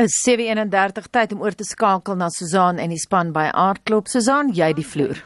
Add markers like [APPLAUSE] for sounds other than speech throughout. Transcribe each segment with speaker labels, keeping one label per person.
Speaker 1: is 7:31 tyd om oor te skakel na Susan en die span by Aardklop. Susan, jy die vloer.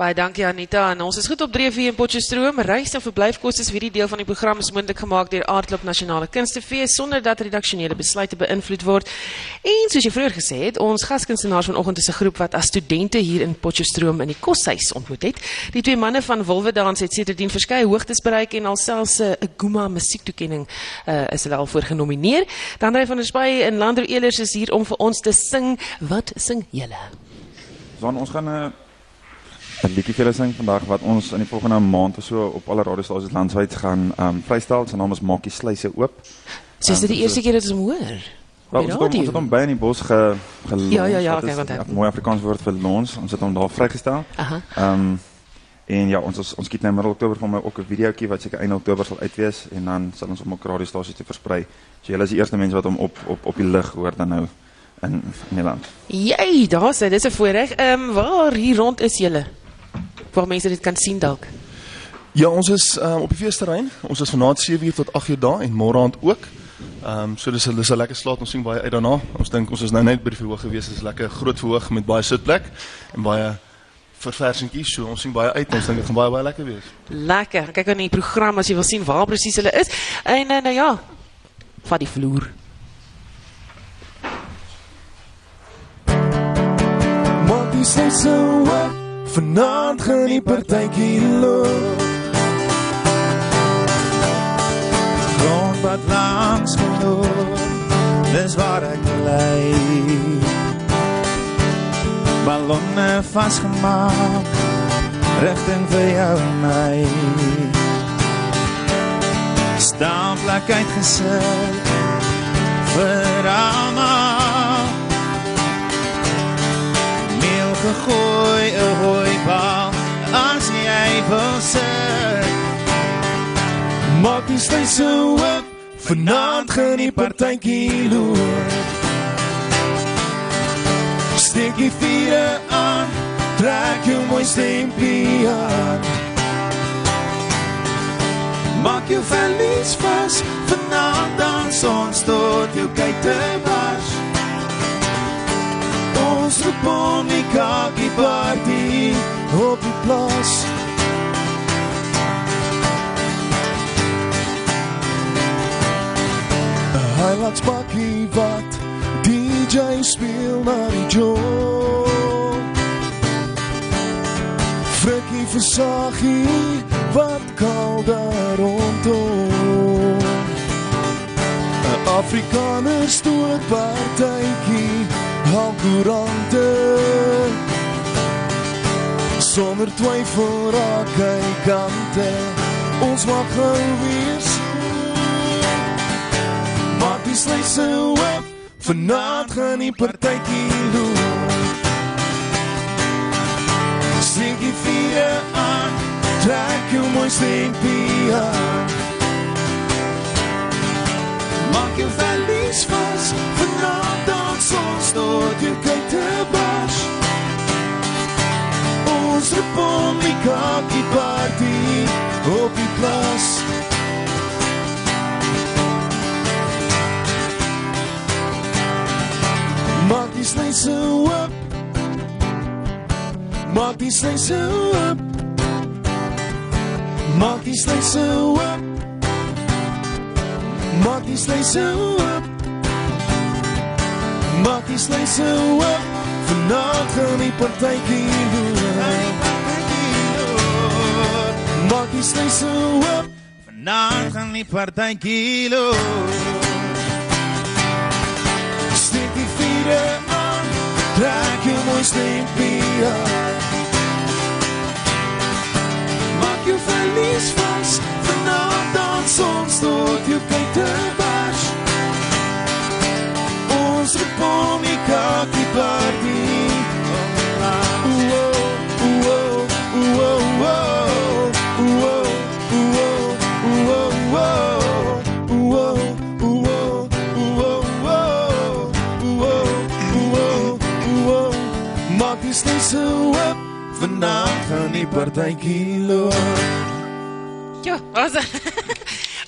Speaker 2: Baie dankie Anita. En ons is goed op dreef hier in Potchefstroom. Reis en verblyfkoste vir hierdie deel van die program is moontlik gemaak deur Aardklop Nasionale Kunstefees sonder dat redaksionele besluite beïnvloed word. En soos jy vroeër gesê het, ons gaskunstenaars vanoggend is 'n groep wat as studente hier in Potchefstroom in die koshuis ontmoet het. Die twee manne van Wolwedans het sedertdien verskeie hoogtes bereik en alselfs 'n Guma musiektoekenning uh, is hulle al voor genomineer. Dan ry van der Spy en Landro Elers is hier om vir ons te sing. Wat sing julle?
Speaker 3: Dan ons gaan 'n uh 'n liedjie vir julle sing vandag wat ons in die volgende maand of so op alle radiostasies landwyd gaan ehm um, vrystel. Sy naam is Maakie Sluise oop.
Speaker 2: So is dit die
Speaker 3: um,
Speaker 2: eerste keer dat ons hom hoor?
Speaker 3: Wel, ons het hom- ons het hom by in die bos ge gelons.
Speaker 2: Ja, ja, ja,
Speaker 3: is
Speaker 2: want hy-
Speaker 3: ja, mooi Afrikaans woord vir lons. Ons het hom daar vrygestel.
Speaker 2: Aha.
Speaker 3: Ehm um, en ja, ons ons, ons skiet nou middel Oktober van my ook 'n videoetjie wat seker einde Oktober sal uitwees en dan sal ons hom op radiostasies te versprei. So julle is die eerste mense wat hom op op op die lig hoor dan nou in in die land.
Speaker 2: Jy, daar sê dis 'n voorreg. Ehm um, waar hier rond is julle? Waar mense dit kan sien dalk.
Speaker 4: Ja, ons is um, op die feesterrein. Ons is vanaand 7uur tot 8uur daar en môre aand ook. Ehm um, so dis dis 'n lekker slaap. Ons sien baie uit daarna. Ons dink ons is nou net by die verhoog gewees. Dit is lekker groot verhoog met baie sitplek en baie verversingkies. So ons sien baie uit. Ons dink dit gaan baie baie lekker wees.
Speaker 2: Lekker. Kyk aan die program as jy wil sien waar presies hulle is. En uh, nou ja, vat die vloer.
Speaker 5: Maak die sluise oop, vanaand gaan die partytjie loop. Grond wat langs geloop, dis waar ek bly. Ballonne vasgemaak, rigting vir jou en my. Staanplek uitgesit, vir almal gegooi, 'n hooibal as jy wil sit. Maak die sluise oop, vanaand gaan die partytjie loop. Steek die vure aan, trek jou mooi stempie aan. Maak jou vellies vas, vanaand dans ons tot jou kyk te bars. Ons roep om die kakie party op die plaas. Een Highlights bakkie wat DJ speel na die joint. Frikkie Versagie wat kal daar rondom. 'n Afrikaner stoot partytjie, al koerante. Sonder twyfel raak hy kante. Ons mag gou wees. Maak die sluise oop, vanaand gaan die partytjie loop. Steek die vure aan, trek jou mooi stempie aan. Maak jou vellies vas, vanaand soms nooit in kyk te bas Ons republika die party op die plas Maak die slyse oop. Maak die sluise oop. Vanaand gaan die partytjie loop. Maak die sluise oop. Vanaand gaan die partytjie loop. Steek die vure aan. Trek jou mooi stempie aan. Maak jou verlies vas. Vanaand dans ons tot jou kyk te bars. przypomnij kroki Barbie. Mogliśmy złap
Speaker 2: w nachani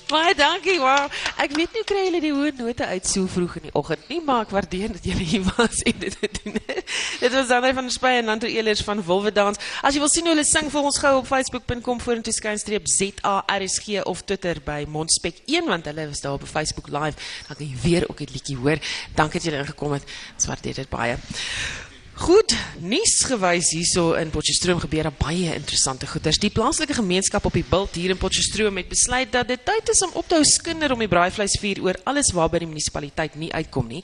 Speaker 2: Baie dankie. Wow. Ek weet hoe kry julle die hoë note uit so vroeg in die oggend nie, maar waardeer dat julle hier was dit dit was Andre van der Spy en Nanto Elers van Wolwedans. As jy wil sien hoe hulle sing, volg ons gou op facebook.com vorentoe skynstreep ZARSG of Twitter by Mondspek 1 want hulle is daar op Facebook live. Dan kan jy weer ook 'n liedjie hoor. Dankie dat julle ingekom het. Ons waardeer dit baie. Goed, nuus gewys hierso in Potchefstroom gebeur daar baie interessante goeders. Die plaaslike gemeenskap op die Bult hier in Potchefstroom het besluit dat dit tyd is om op te hou skinder om die braaivleisvuur oor alles waarby die munisipaliteit nie uitkom nie.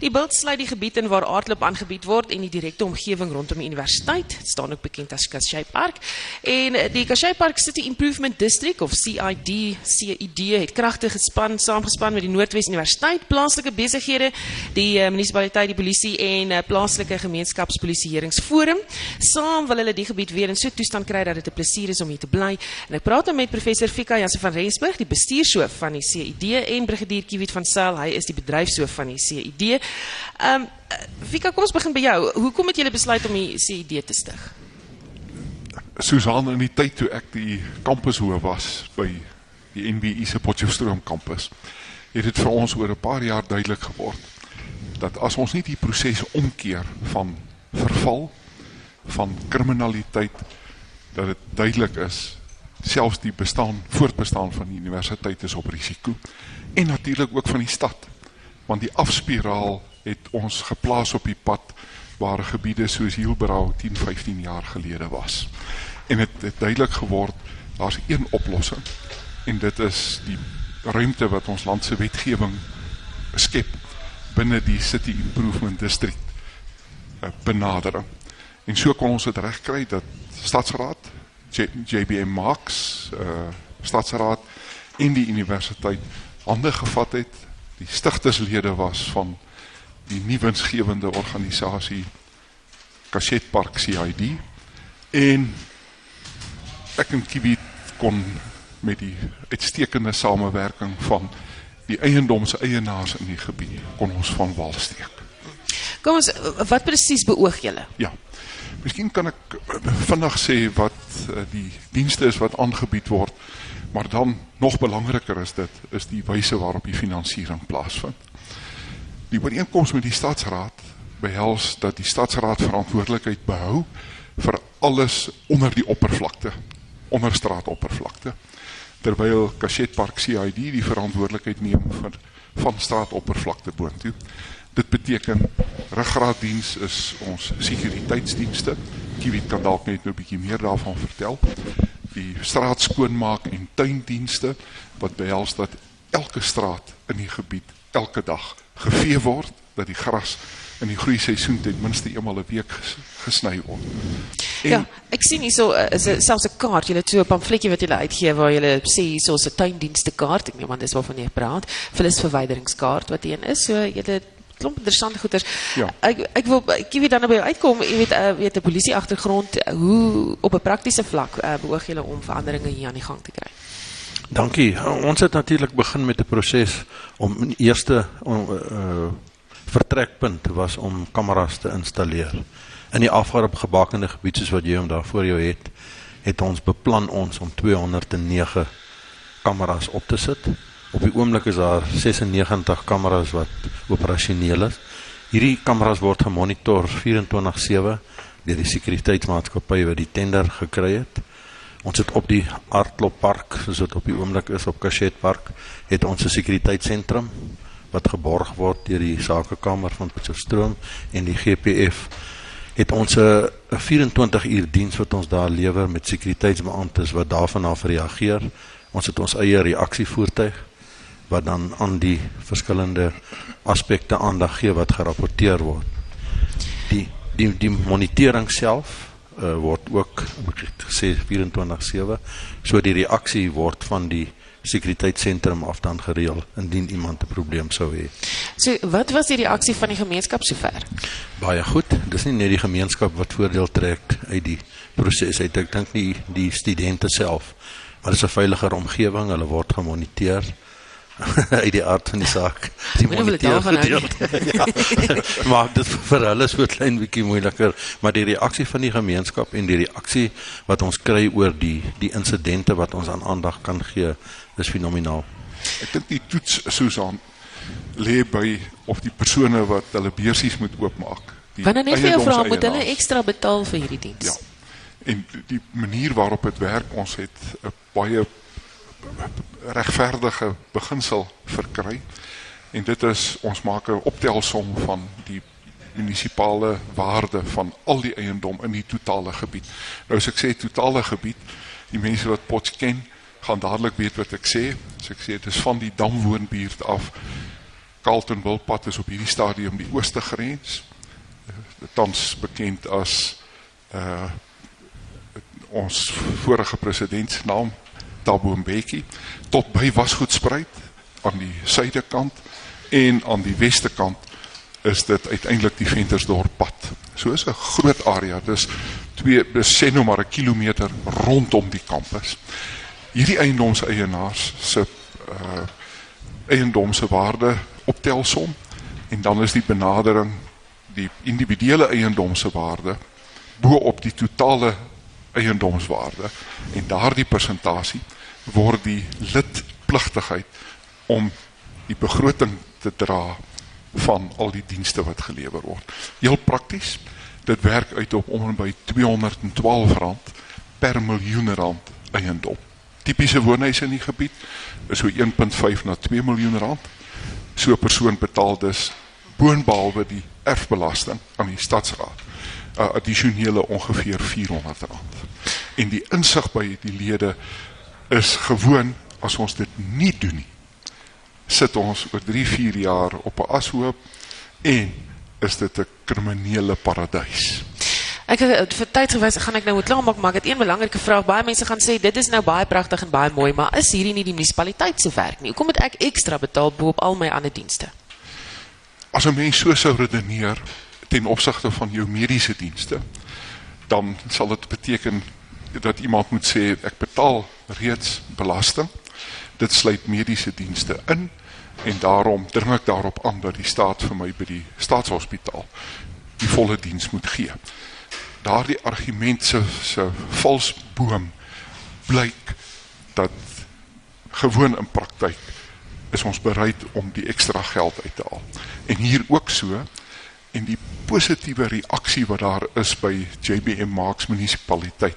Speaker 2: Die Bult sluit die gebied in waar aardloop aangebied word en die direkte omgewing rondom die universiteit. Dit staan ook bekend as Kashai Park. En die Kashai Park City Improvement District of CID CID het kragtig gespan saamgespan met die Noordwes Universiteit, plaaslike besighede, die uh, munisipaliteit, die polisie en uh, plaaslike gemeenskap gemeenskapspolisieeringsforum. Saam wil hulle die gebied weer in so 'n toestand kry dat dit 'n plesier is om hier te bly. En ek praat nou met professor Fika Jansen van Rensburg, die bestuurshoof van die CID en brigadier Kiewit van Sail, hy is die bedryfshoof van die CID. Ehm um, Fika, kom ons begin by jou. Hoekom het julle besluit om die CID te stig?
Speaker 6: Susan in die tyd toe ek die kampushoof was by die NBI se Potchefstroom kampus, het dit vir ons oor 'n paar jaar duidelik geword dat as ons nie die proses omkeer van verval van kriminaliteit dat dit duidelik is selfs die bestaan voortbestaan van die universiteit is op risiko. En natuurlik ook van die stad want die afspiraal het ons geplaas op die pad waar gebiede soos Hielbrau 10 15 jaar gelede was. En dit het, het duidelik geword daar's een oplossing en dit is die ruimte wat ons land se wetgewing skep binne die City Improvement District uh, benadering. En so kon ons dit regkry dat Stadsraad, J JBM Max, uh Stadsraad en die universiteit hande gevat het. Die stigterslede was van die nuwe winsgewende organisasie Kasset Park CID en ek en Kibi kon met die uitstekende samewerking van die eiendomseienaars in die gebied kon ons van wal steek.
Speaker 2: Kom ons wat presies beoog julle?
Speaker 6: Ja. Miskien kan ek vandag sê wat uh, die dienste is wat aangebied word, maar dan nog belangriker is dit is die wyse waarop die finansiering plaasvind. Die ooreenkoms met die stadsraad behels dat die stadsraad verantwoordelikheid behou vir alles onder die oppervlakte, onder straatoppervlakte terwyl Kashet Park CID die verantwoordelikheid neem vir van straatoppervlakte boontoe. Dit beteken ruggraatdiens is ons sekuriteitsdienste. Kiewit kan dalk net nou 'n bietjie meer daarvan vertel. Die straat skoonmaak en tuindienste wat behels dat elke straat in die gebied elke dag gevee word, dat die gras in die groei seisoen ten minste eenmal 'n week gesny word.
Speaker 2: En, ja, ek sien hierso uh, is selfs 'n kaart, julle het so 'n pamfletjie wat julle uitgee waar julle sê hierso 'n tuindienste kaart, ek neem aan dis waarvan jy praat, vullisverwyderingskaart wat een is. So julle klomp interessante goeders.
Speaker 6: Ja.
Speaker 2: Ek ek wil ek weet dan nou by uitkom, jy weet uh, weet 'n polisie agtergrond, uh, hoe op 'n praktiese vlak uh, beoog julle om veranderinge hier aan die gang te kry?
Speaker 7: Dankie. Ons het natuurlik begin met 'n proses om eerste om uh, vertrekpunt was om kameras te installeer. In die afgebakende gebied soos wat jy hom daar voor jou het, het ons beplan ons om 209 kameras op te sit. Op die oomblik is daar 96 kameras wat operasioneel is. Hierdie kameras word gemonitor 24/7 deur die sekuriteitsmaatskappy wat die tender gekry het. Ons het op die Artkloppark, soos dit op die oomblik is op Kashet Park, het ons 'n sekuriteitssentrum wat geborg word deur die sakekamer van Potchefstroom en die GPF het ons 'n 24 uur diens wat ons daar lewer met sekuriteitsbeamptes wat daarvan af reageer. Ons het ons eie reaksievoertuig wat dan aan die verskillende aspekte aandag gee wat gerapporteer word. Die die die monitering self uh, word ook gesê 24/7 so die reaksie word van die sekuriteitssentrum af dan gereël indien iemand 'n probleem sou hê.
Speaker 2: So, wat was die reaksie van die gemeenskap sover?
Speaker 7: Baie goed. Dis nie net die gemeenskap wat voordeel trek uit die proses uit. Ek dink nie die studente self, maar dis 'n veiliger omgewing. Hulle word gemoniteer [LAUGHS] uit die aard van die saak. Die moniteur [LAUGHS] ja. maar dit vir hulle is so klein bietjie moeiliker, maar die reaksie van die gemeenskap en die reaksie wat ons kry oor die die insidente wat ons aan aandag kan gee is fenomenaal.
Speaker 6: Ek dink die toets Susan lê by of die persone wat hulle beursies moet oopmaak.
Speaker 2: Wanneer net vir jou vra, moet hulle ekstra betaal vir hierdie diens?
Speaker 6: Ja. En die manier waarop dit werk, ons het 'n baie regverdige beginsel verkry. En dit is ons maak 'n optelsom van die munisipale waarde van al die eiendom in die totale gebied. Nou as ek sê totale gebied, die mense wat Potch ken, gaan dadelik weet wat ek sê. As ek sê dit is van die Damwoonbuurt af. Carlton Wilpad is op hierdie stadium die ooste grens. Eh, Tans bekend as uh ons vorige president se naam Thabo Mbeki tot by Wasgoedspruit aan die suidekant en aan die weste kant is dit uiteindelik die Ventersdorp pad. So is 'n groot area. Dis twee dis sê nou maar 'n kilometer rondom die kampus. Hierdie eiendomseienaars se uh eiendomse waarde optelsom en dan is die benadering die individuele eiendomse waarde bo op die totale eiendomswaarde en daardie persentasie word die lidpligtigheid om die begroting te dra van al die dienste wat gelewer word. Heel prakties, dit werk uit op om en by R212 per miljoen rand eiendom. Tipiese woonhuise in die gebied is so 1.5 na 2 miljoen rand. So 'n persoon betaal dus boonbehalwe die erfbelasting aan die stadsraad 'n uh, addisionele ongeveer R400. En die insig by die lede is gewoon as ons dit nie doen nie. Sit ons oor 3-4 jaar op 'n ashoop en is dit 'n kriminele paradys.
Speaker 2: Ek eh, vir tyd gewys gaan ek nou moet klaarmaak, maar ek het een belangrike vraag. Baie mense gaan sê dit is nou baie pragtig en baie mooi, maar is hierdie nie die munisipaliteit se werk nie? Hoekom moet ek ekstra betaal bo op al my ander dienste?
Speaker 6: As 'n mens so sou redeneer ten opsigte van jou mediese dienste, dan sal dit beteken dat iemand moet sê ek betaal reeds belasting. Dit sluit mediese dienste in en daarom dring ek daarop aan dat die staat vir my by die staatshospitaal die volle diens moet gee. Daardie argument se se vals boom blyk dat gewoon in praktyk is ons bereid om die ekstra geld uit te haal. En hier ook so en die positiewe reaksie wat daar is by JBM Marks munisipaliteit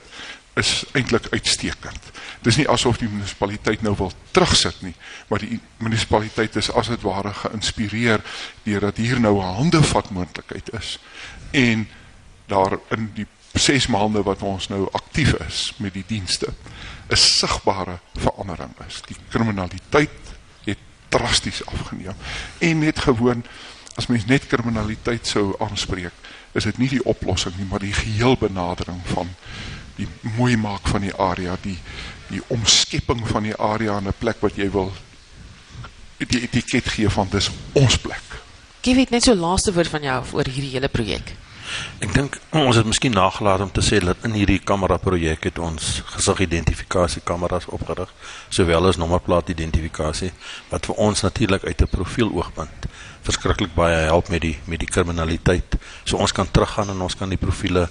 Speaker 6: is eintlik uitstekend. Dis nie asof die munisipaliteit nou wil terugsit nie, maar die munisipaliteit is as dit ware geïnspireer deurdat hier nou 'n handevat moontlikheid is en daar in die 6 maande wat ons nou aktief is met die dienste, 'n sigbare verandering is. Die kriminaliteit drasties afgeneem en net gewoon as mens net kriminaliteit sou aanspreek, is dit nie die oplossing nie, maar die geheel benadering van die mooi maak van die area, die die omskepping van die area in 'n plek wat jy wil die etiket gee van dis ons plek.
Speaker 2: Gee weet net so laaste woord van jou oor hierdie hele projek.
Speaker 7: Ek dink ons het miskien nagelaat om te sê dat in hierdie kamera projek het ons gesigidentifikasie kameras opgerig, sowel as nommerplaat identifikasie wat vir ons natuurlik uit 'n profieloogpunt verskriklik baie help met die met die kriminaliteit. So ons kan teruggaan en ons kan die profile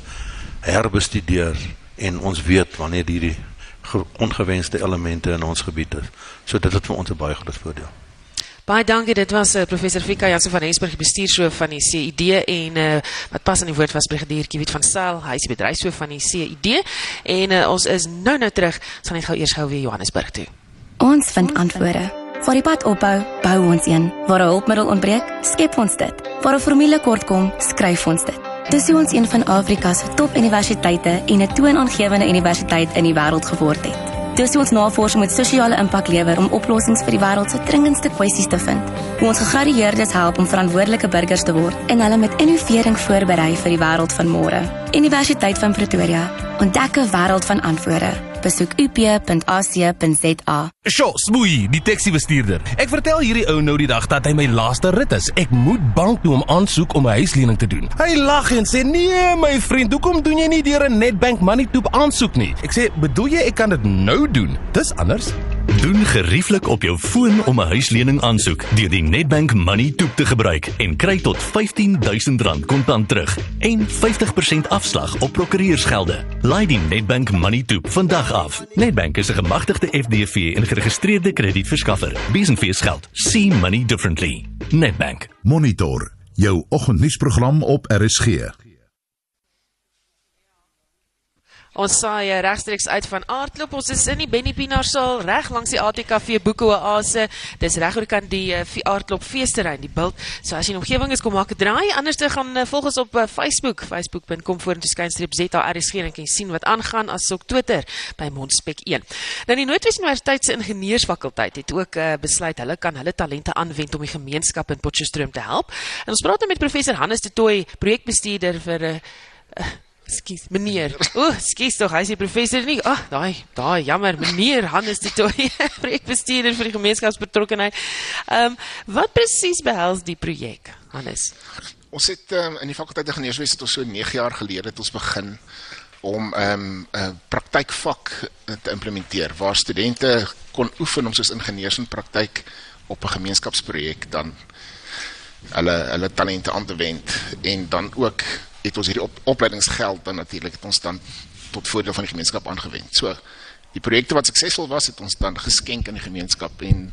Speaker 7: herbestudeer en ons weet wanneer hierdie ge- ongewenste elemente in ons gebied is. So dit het vir ons 'n baie groot voordeel.
Speaker 2: Baie dankie. Dit was uh, professor Fika Jansen van Rensburg, die bestuurshoof van die CID en uh, wat pas in die woord was brigadier Kiewit van Sail, hy is die bedryfshoof van die CID en uh, ons is nou nou terug. Ons gaan net gou eers gou weer Johannesburg toe.
Speaker 8: Ons vind antwoorde. Waar die pad ophou, bou ons een. Waar 'n hulpmiddel ontbreek, skep ons dit. Waar 'n formule kortkom, skryf ons dit. Dis hoe ons een van Afrika se top-universiteite en 'n toonaangewende universiteit in die wêreld geword het. Dis hoe ons navorsing met sosiale impak lewer om oplossings vir die wêreld se dringendste kwessies te vind. Hoe ons gegradueerdes help om verantwoordelike burgers te word en hulle met innovering voorberei vir die wêreld van môre. Universiteit van Pretoria. Ontdek 'n wêreld van antwoorde. Besoek up.ac.za.
Speaker 9: Sjoe, smoei, die taxi-bestuurder. Ek vertel hierdie ou nou die dag dat hy my laaste rit is. Ek moet bank toe om aansoek om 'n huislening te doen. Hy lag en sê: "Nee, my vriend, hoekom doen jy nie deur 'n Nedbank Money Toep aansoek nie?" Ek sê: "Bedoel jy ek kan dit nou doen? Dis anders."
Speaker 10: Doen gerieflik op jou foon om 'n huislening aansoek deur die Nedbank Money Toep te gebruik en kry tot R15000 kontant terug en 50% afslag op prokureursgelde. Laai die Nedbank Money Toep vandag af. Nedbank is 'n gemagtigde FDV en geregistreerde kredietverskaffer. Besenfees geld. See money differently. Nedbank.
Speaker 11: Monitor jou oggendnuusprogram op RSG.
Speaker 2: Ons saai eh, regstreeks uit van Aardklop. Ons is in die Benny Pinaar saal reg langs die ATKV Boeke Oase. Dis reg oor kan die uh, Aardklop feesterrein, die bult. So as jy in omgewing is, kom maak 'n draai. Anders te gaan uh, volg ons op uh, Facebook, facebook.com vorentoe skynstreep ZARSG en kan jy sien wat aangaan as ook Twitter by Mondspek 1. Nou die Noordwes Universiteit se ingenieursfakulteit het ook uh, besluit hulle kan hulle talente aanwend om die gemeenskap in Potchefstroom te help. En ons praat nou met professor Hannes de Tooy, projekbestuurder vir 'n uh, uh, Skus, meneer. O, oh, skus tog, hy is die professor nie. Ag, oh, daai, daai jammer, meneer Hannes de Tooy, [LAUGHS] projekbestuurder vir die gemeenskapsbetrokkenheid. Ehm, um, wat presies behels die projek, Hannes?
Speaker 12: Ons het um, in die fakulteit ingenieurswese tot so 9 jaar gelede het ons begin om 'n um, 'n praktykvak te implementeer waar studente kon oefen om soos ingenieurs in praktyk op 'n gemeenskapsprojek dan hulle hulle talente aan te wend en dan ook het ons hierdie op, opleidingsgeld dan natuurlijk het ons dan tot voordeel van die gemeenskap aangewend. So, die projekte wat suksesvol was, het ons dan geskenk in die gemeenskap en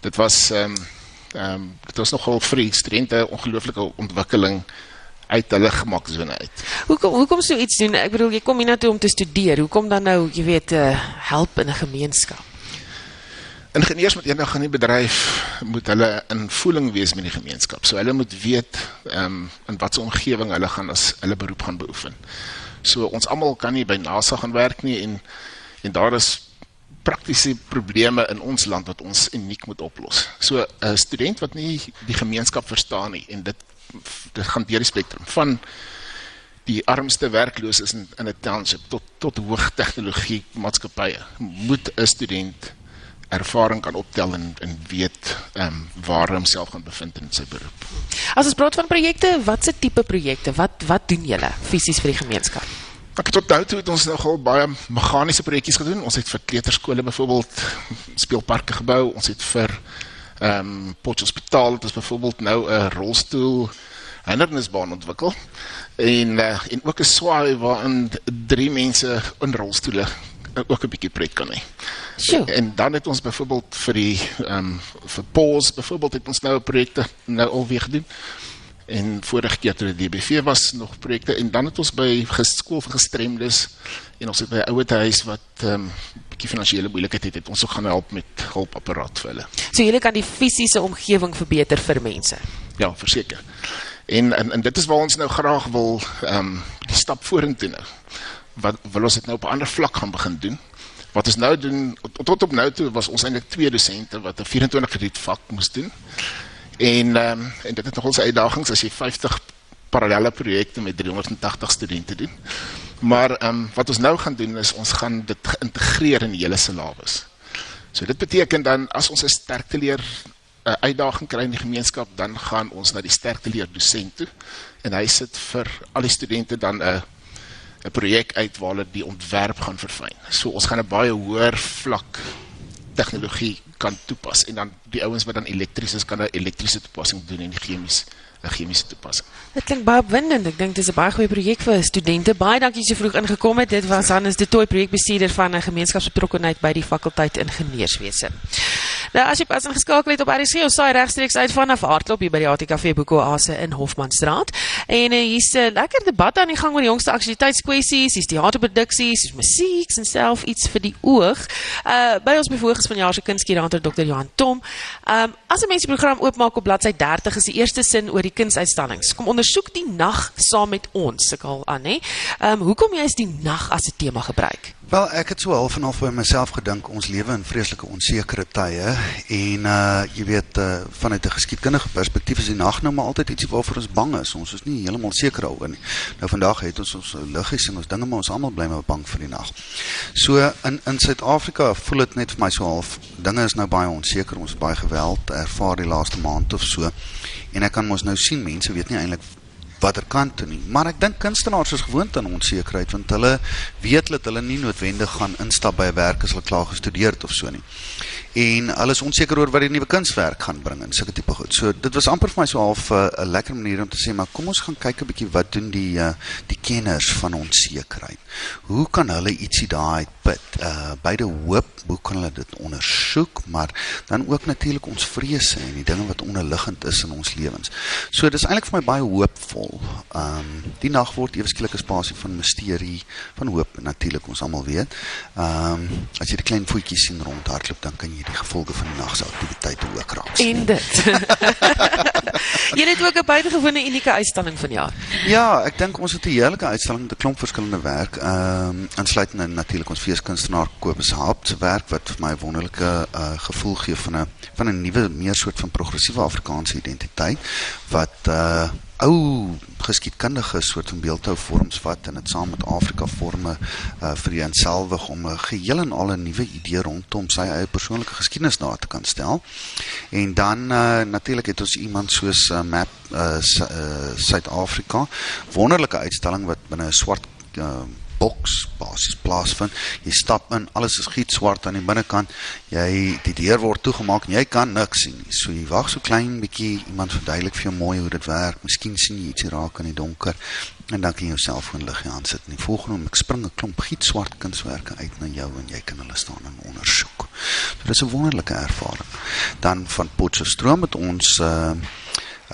Speaker 12: dit was, um, um, dit was nogal vir die studenten ongelooflike ontwikkeling uit hulle gemakzone uit.
Speaker 2: Hoekom, hoekom so iets doen? Ek bedoel, jy kom hier naartoe om te studeer, hoekom dan nou, jy weet, uh, help in een gemeenskap?
Speaker 12: Ingenieurs met enig in die bedrijf moet hulle in voeling wees met die gemeenskap. So hulle moet weet um, in wat so omgeving hulle gaan as hulle beroep gaan beoefen. So ons allemaal kan nie by NASA gaan werk nie en, en daar is praktische probleme in ons land wat ons uniek moet oplos. So een student wat nie die gemeenskap verstaan nie en dit, dit gaan dier die spectrum van die armste werkloos is in, een township tot, tot hoogtechnologie maatskapie moet een student ervaring kan optel en, en weet um, waar hy homself gaan bevind in sy beroep.
Speaker 2: As ons praat van projekte, wat se tipe projekte? Wat wat doen julle fisies vir die gemeenskap?
Speaker 12: Ek tot nou toe het ons nogal baie meganiese projekkies gedoen. Ons het vir kleuterskole byvoorbeeld speelparke gebou. Ons het vir ehm um, Potch Hospitaal het ons byvoorbeeld nou 'n rolstoel hindernisbaan ontwikkel en uh, en ook 'n swaai waarin drie mense in rolstoele ook 'n bietjie pret kan hê. En, en dan het ons byvoorbeeld vir die ehm um, vir pause byvoorbeeld het ons nou projekte nou alweer gedoen. En vorige keer toe die DBV was nog projekte en dan het ons by geskool vir gestremdes en ons het by 'n ouete huis wat ehm um, bietjie finansiële moeilikheid het, het ons ook gaan help met hulpapparaat vir hulle.
Speaker 2: So julle kan die fisiese omgewing verbeter vir mense.
Speaker 12: Ja, verseker. En, en en dit is waar ons nou graag wil ehm um, die stap vorentoe nou wat wil ons dit nou op 'n ander vlak gaan begin doen. Wat ons nou doen tot op nou toe was ons eintlik twee dosente wat 'n 24 krediet vak moes doen. En um, en dit het nogal sy uitdagings as jy 50 parallelle projekte met 380 studente doen. Maar um, wat ons nou gaan doen is ons gaan dit geïntegreer in die hele syllabus. So dit beteken dan as ons 'n sterkte leer 'n uitdaging kry in die gemeenskap, dan gaan ons na die sterkte leer dosent toe en hy sit vir al die studente dan 'n 'n projek uit waar hulle die ontwerp gaan verfyn. So ons gaan 'n baie hoër vlak tegnologie kan toepas en dan die ouens wat dan elektries is kan 'n elektriese toepassing doen en die chemies 'n chemiese toepassing.
Speaker 2: Dit klink baie opwindend. Ek dink dit is 'n baie goeie projek vir studente. Baie dankie so vroeg ingekom het. Dit was Hannes de Tooy projekbestuurder van 'n gemeenskapsbetrokkenheid by die fakulteit ingenieurswese. Nou as jy pas ingeskakel het op RC, ons saai regstreeks uit vanaf Hartklop hier by die ATKV Boeko Ase in Hofmanstraat. En uh, hier's 'n lekker debat aan die gang oor die jongste aktualiteitskwessies, hier's teaterproduksies, hier's musiek en self iets vir die oog. Uh by ons bevoegdes van jaar se kunstkurator Dr. Johan Tom. Um as 'n mens die program oopmaak op bladsy 30 is die eerste sin oor die kunsuitstallings. Kom ondersoek die nag saam met ons, al aan, hè. Um hoekom jy is die nag as 'n tema gebruik?
Speaker 13: Wel, ek het so half en half by myself gedink ons lewe in vreeslike onsekere tye en uh jy weet uh vanuit 'n geskiedkundige perspektief is die nag nou maar altyd ietsie waarvoor ons bang is. Ons is nie heeltemal seker daaroor nie. Nou vandag het ons ons liggies en ons dinge maar ons almal bly maar bang vir die nag. So in in Suid-Afrika voel dit net vir my so half dinge is nou baie onseker. Ons baie geweld ervaar die laaste maand of so. En ek kan mos nou sien mense weet nie eintlik watter kant toe nie. Maar ek dink kunstenaars is gewoond aan onsekerheid want hulle weet dat hulle nie noodwendig gaan instap by 'n werk as hulle klaar gestudeer het of so nie. En hulle is onseker oor wat die nuwe kunswerk gaan bring en sulke tipe goed. So dit was amper vir my so half 'n uh, lekker manier om te sê maar kom ons gaan kyk 'n bietjie wat doen die uh, die kenners van onsekerheid. Hoe kan hulle ietsie daai put uh beide hoop hoe kan hulle dit ondersoek maar dan ook natuurlik ons vrese en die dinge wat onderliggend is in ons lewens. So dis eintlik vir my baie hoopvol. Um die nag word ewe skielik 'n spasie van misterie, van hoop natuurlik ons almal weet. Um as jy die klein voetjies sien rondhardloop dan kan jy die gevolge van die nag se aktiwiteite ook raak.
Speaker 2: En dit. [LAUGHS] Jy het ook 'n buitengewone unieke uitstalling vanjaar.
Speaker 13: Ja, ek dink ons het 'n heerlike uitstalling met 'n klomp verskillende werk. Ehm um, insluitend in natuurlik ons feeskunstenaar Kobus Haupt se werk wat vir my 'n wonderlike uh, gevoel gee van 'n van 'n nuwe meer soort van progressiewe Afrikaanse identiteit wat uh ou geskiedkundige soort van beeldhou vorms vat en dit saam met Afrika forme uh vereenselwig om 'n geheel en al 'n nuwe idee rondom sy eie persoonlike geskiedenis daar te kan stel. En dan uh natuurlik het ons iemand soos uh, Map uh Suid-Afrika, uh, wonderlike uitstalling wat binne 'n swart uh boks basis plaasvind. Jy stap in, alles is gietswart aan die binnekant. Jy die deur word toegemaak en jy kan niks sien. So jy wag so klein bietjie iemand verduidelik vir jou mooi hoe dit werk. Miskien sien jy ietsie raak in die donker en dan kan jy jouself gewoon lig aan sit. En die volgende oomblik spring 'n klomp gietswart kunswerke uit na jou en jy kan hulle staan en ondersoek. So dis 'n wonderlike ervaring. Dan van Potchefstroom met ons uh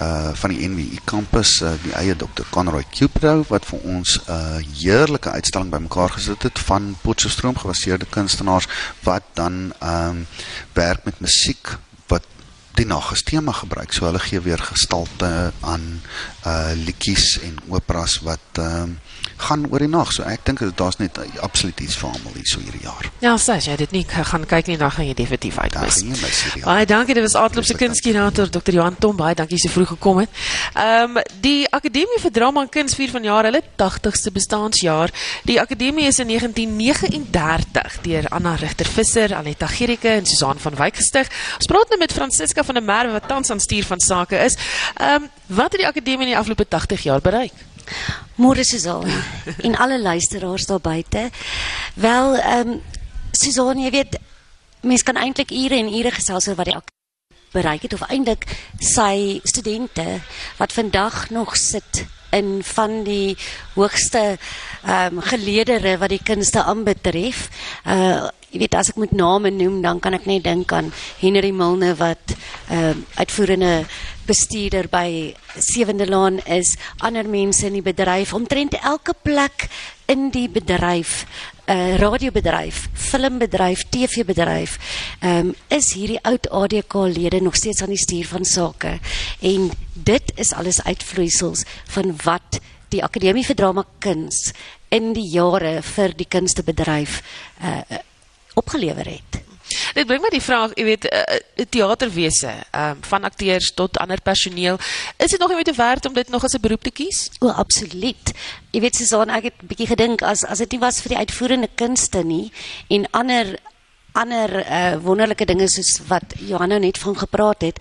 Speaker 13: uh van die NWI kampus uh, die eie Dr. Conroy Cupro wat vir ons 'n uh, heerlike uitstalling bymekaar gesit het van Potchefstroom gebaseerde kunstenaars wat dan ehm um, werk met musiek die nag as tema gebruik. So hulle gee weer gestalte aan uh liedjies en operas wat ehm um, gaan oor die nag. So ek dink daar's net uh, absoluut iets vir almal hier so hierdie jaar.
Speaker 2: Ja, sê jy dit nie gaan kyk nie, dan gaan jy definitief uitmis. Baie dankie, dit was Aardklop se kunstkurator Dr. Johan Tom, baie dankie so vroeg gekom het. Ehm um, die Akademie vir Drama en Kuns vier vanjaar hulle 80ste bestaanjaar. Die akademie is in 1939 deur Anna Rigter Visser, Aletta Gericke en Susan van Wyk gestig. Ons praat nou met Francisca van der Merwe wat tans aan stuur van sake is. Ehm wat het die akademie in die afgelope 80 jaar bereik?
Speaker 14: Môre Susan en alle luisteraars daar buite. Wel, ehm um, jy weet mens kan eintlik ure en ure gesels oor wat die bereik het of eintlik sy studente wat vandag nog sit in van die hoogste ehm um, wat die kunste aanbetref. Uh jy weet as ek moet name noem dan kan ek net dink aan Henry Milne wat ehm uh, uitvoerende bestuurder by Sewende Laan is, ander mense in die bedryf, omtrent elke plek in die bedryf, 'n uh, radiobedryf, filmbedryf, TV-bedryf, ehm um, is hierdie oud ADK-lede nog steeds aan die stuur van sake. En dit is alles uitvloeisels van wat die Akademie vir Drama Kuns in die jare vir die kunstebedryf uh, opgelewer het.
Speaker 2: Dit bring my die vraag, jy weet, uh, teaterwese, um, van akteurs tot ander personeel, is dit nog nie te werd om dit nog as 'n beroep te kies?
Speaker 14: O, absoluut. Jy weet Susan, ek het 'n bietjie gedink as as dit nie was vir die uitvoerende kunste nie en ander ander uh, wonderlike dinge soos wat Johanna net van gepraat het,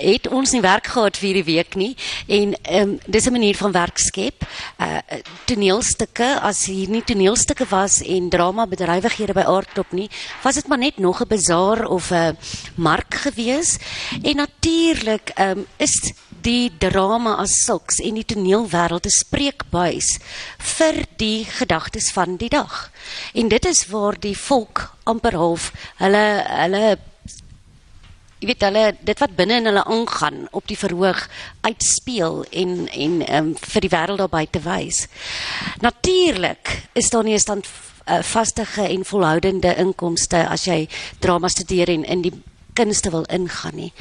Speaker 14: het ons nie werk gehad vir hierdie week nie en um, dis 'n manier van werk skep. Uh toneelstukke as hier nie toneelstukke was en drama bedrywighede by Aardklop nie, was dit maar net nog 'n bazaar of 'n mark gewees. En natuurlik um, is die drama as sulks en die toneelwêreld 'n spreekbuis vir die gedagtes van die dag. En dit is waar die volk amper half hulle hulle jy weet hulle dit wat binne in hulle aangaan op die verhoog uitspeel en en um, vir die wêreld daar buite wys. Natuurlik is daar nie 'n stand uh, vaste en volhoudende inkomste as jy drama studeer en in die kunste wil ingaan nie.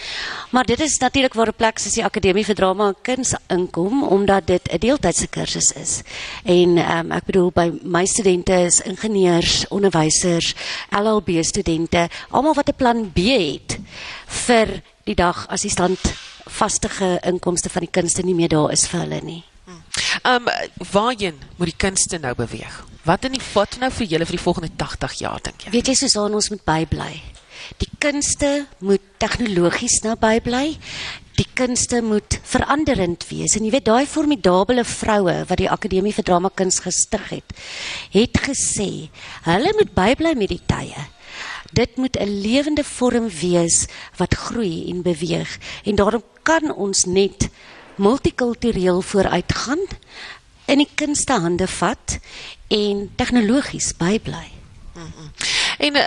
Speaker 14: Maar dit is natuurlik waar 'n plek soos die Akademie vir Drama en Kuns inkom omdat dit 'n deeltydse kursus is. En um, ek bedoel by my studente is ingenieurs, onderwysers, LLB studente, almal wat 'n plan B het vir die dag as die stand vaste inkomste van die kunste nie meer daar is vir hulle nie.
Speaker 2: Ehm um, waarheen moet die kunste nou beweeg? Wat in die vat nou vir julle vir die volgende 80 jaar dink jy?
Speaker 14: Weet jy soos ons moet bybly. Die kunste moet tegnologies nabybly. die kunste moet veranderend wees. En jy weet daai formidable vroue wat die Akademie vir Drama Kuns gestig het, het gesê hulle moet bybly met die tye. Dit moet 'n lewende vorm wees wat groei en beweeg en daarom kan ons net multikultureel vooruitgaan in die kunste hande vat en tegnologies bybly.
Speaker 2: En uh,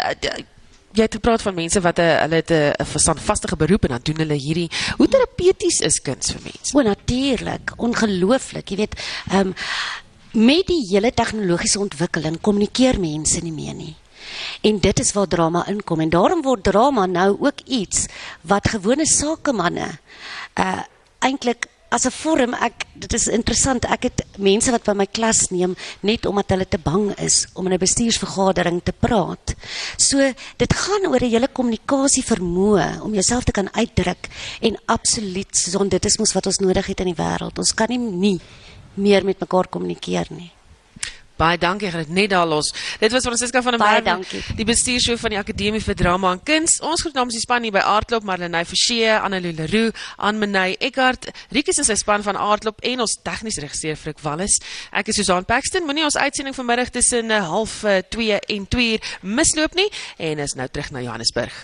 Speaker 2: jy het gepraat van mense wat 'n hulle het 'n verstandvastige beroep en dan doen hulle hierdie hoe terapeuties is kuns vir mense?
Speaker 14: O, natuurlik, ongelooflik. Jy weet, ehm um, met die hele tegnologiese ontwikkeling kommunikeer mense nie meer nie. En dit is waar drama inkom en daarom word drama nou ook iets wat gewone sakemanne uh eintlik as 'n vorm ek dit is interessant ek het mense wat by my klas neem net omdat hulle te bang is om in 'n bestuursvergadering te praat. So dit gaan oor 'n hele kommunikasie vermoë om jouself te kan uitdruk en absoluut son dit is mos wat ons nodig het in die wêreld. Ons kan nie, nie meer met mekaar kommunikeer nie.
Speaker 2: Baie dankie, dit net daar los. Dit was Francisca van der Merwe, die bestuurshoof van die Akademie vir Drama en Kuns. Ons groet namens die span hier by Aardklop, Marlenae Forsie, Annelou Leroux, Anmenay Eckart, Rikus is sy span van Aardklop en ons tegniese regisseur Frik Wallis. Ek is Susan Paxton. Moenie ons uitsending vanmiddag tussen 0:30 en 2 en 2 uur misloop nie en is nou terug na Johannesburg.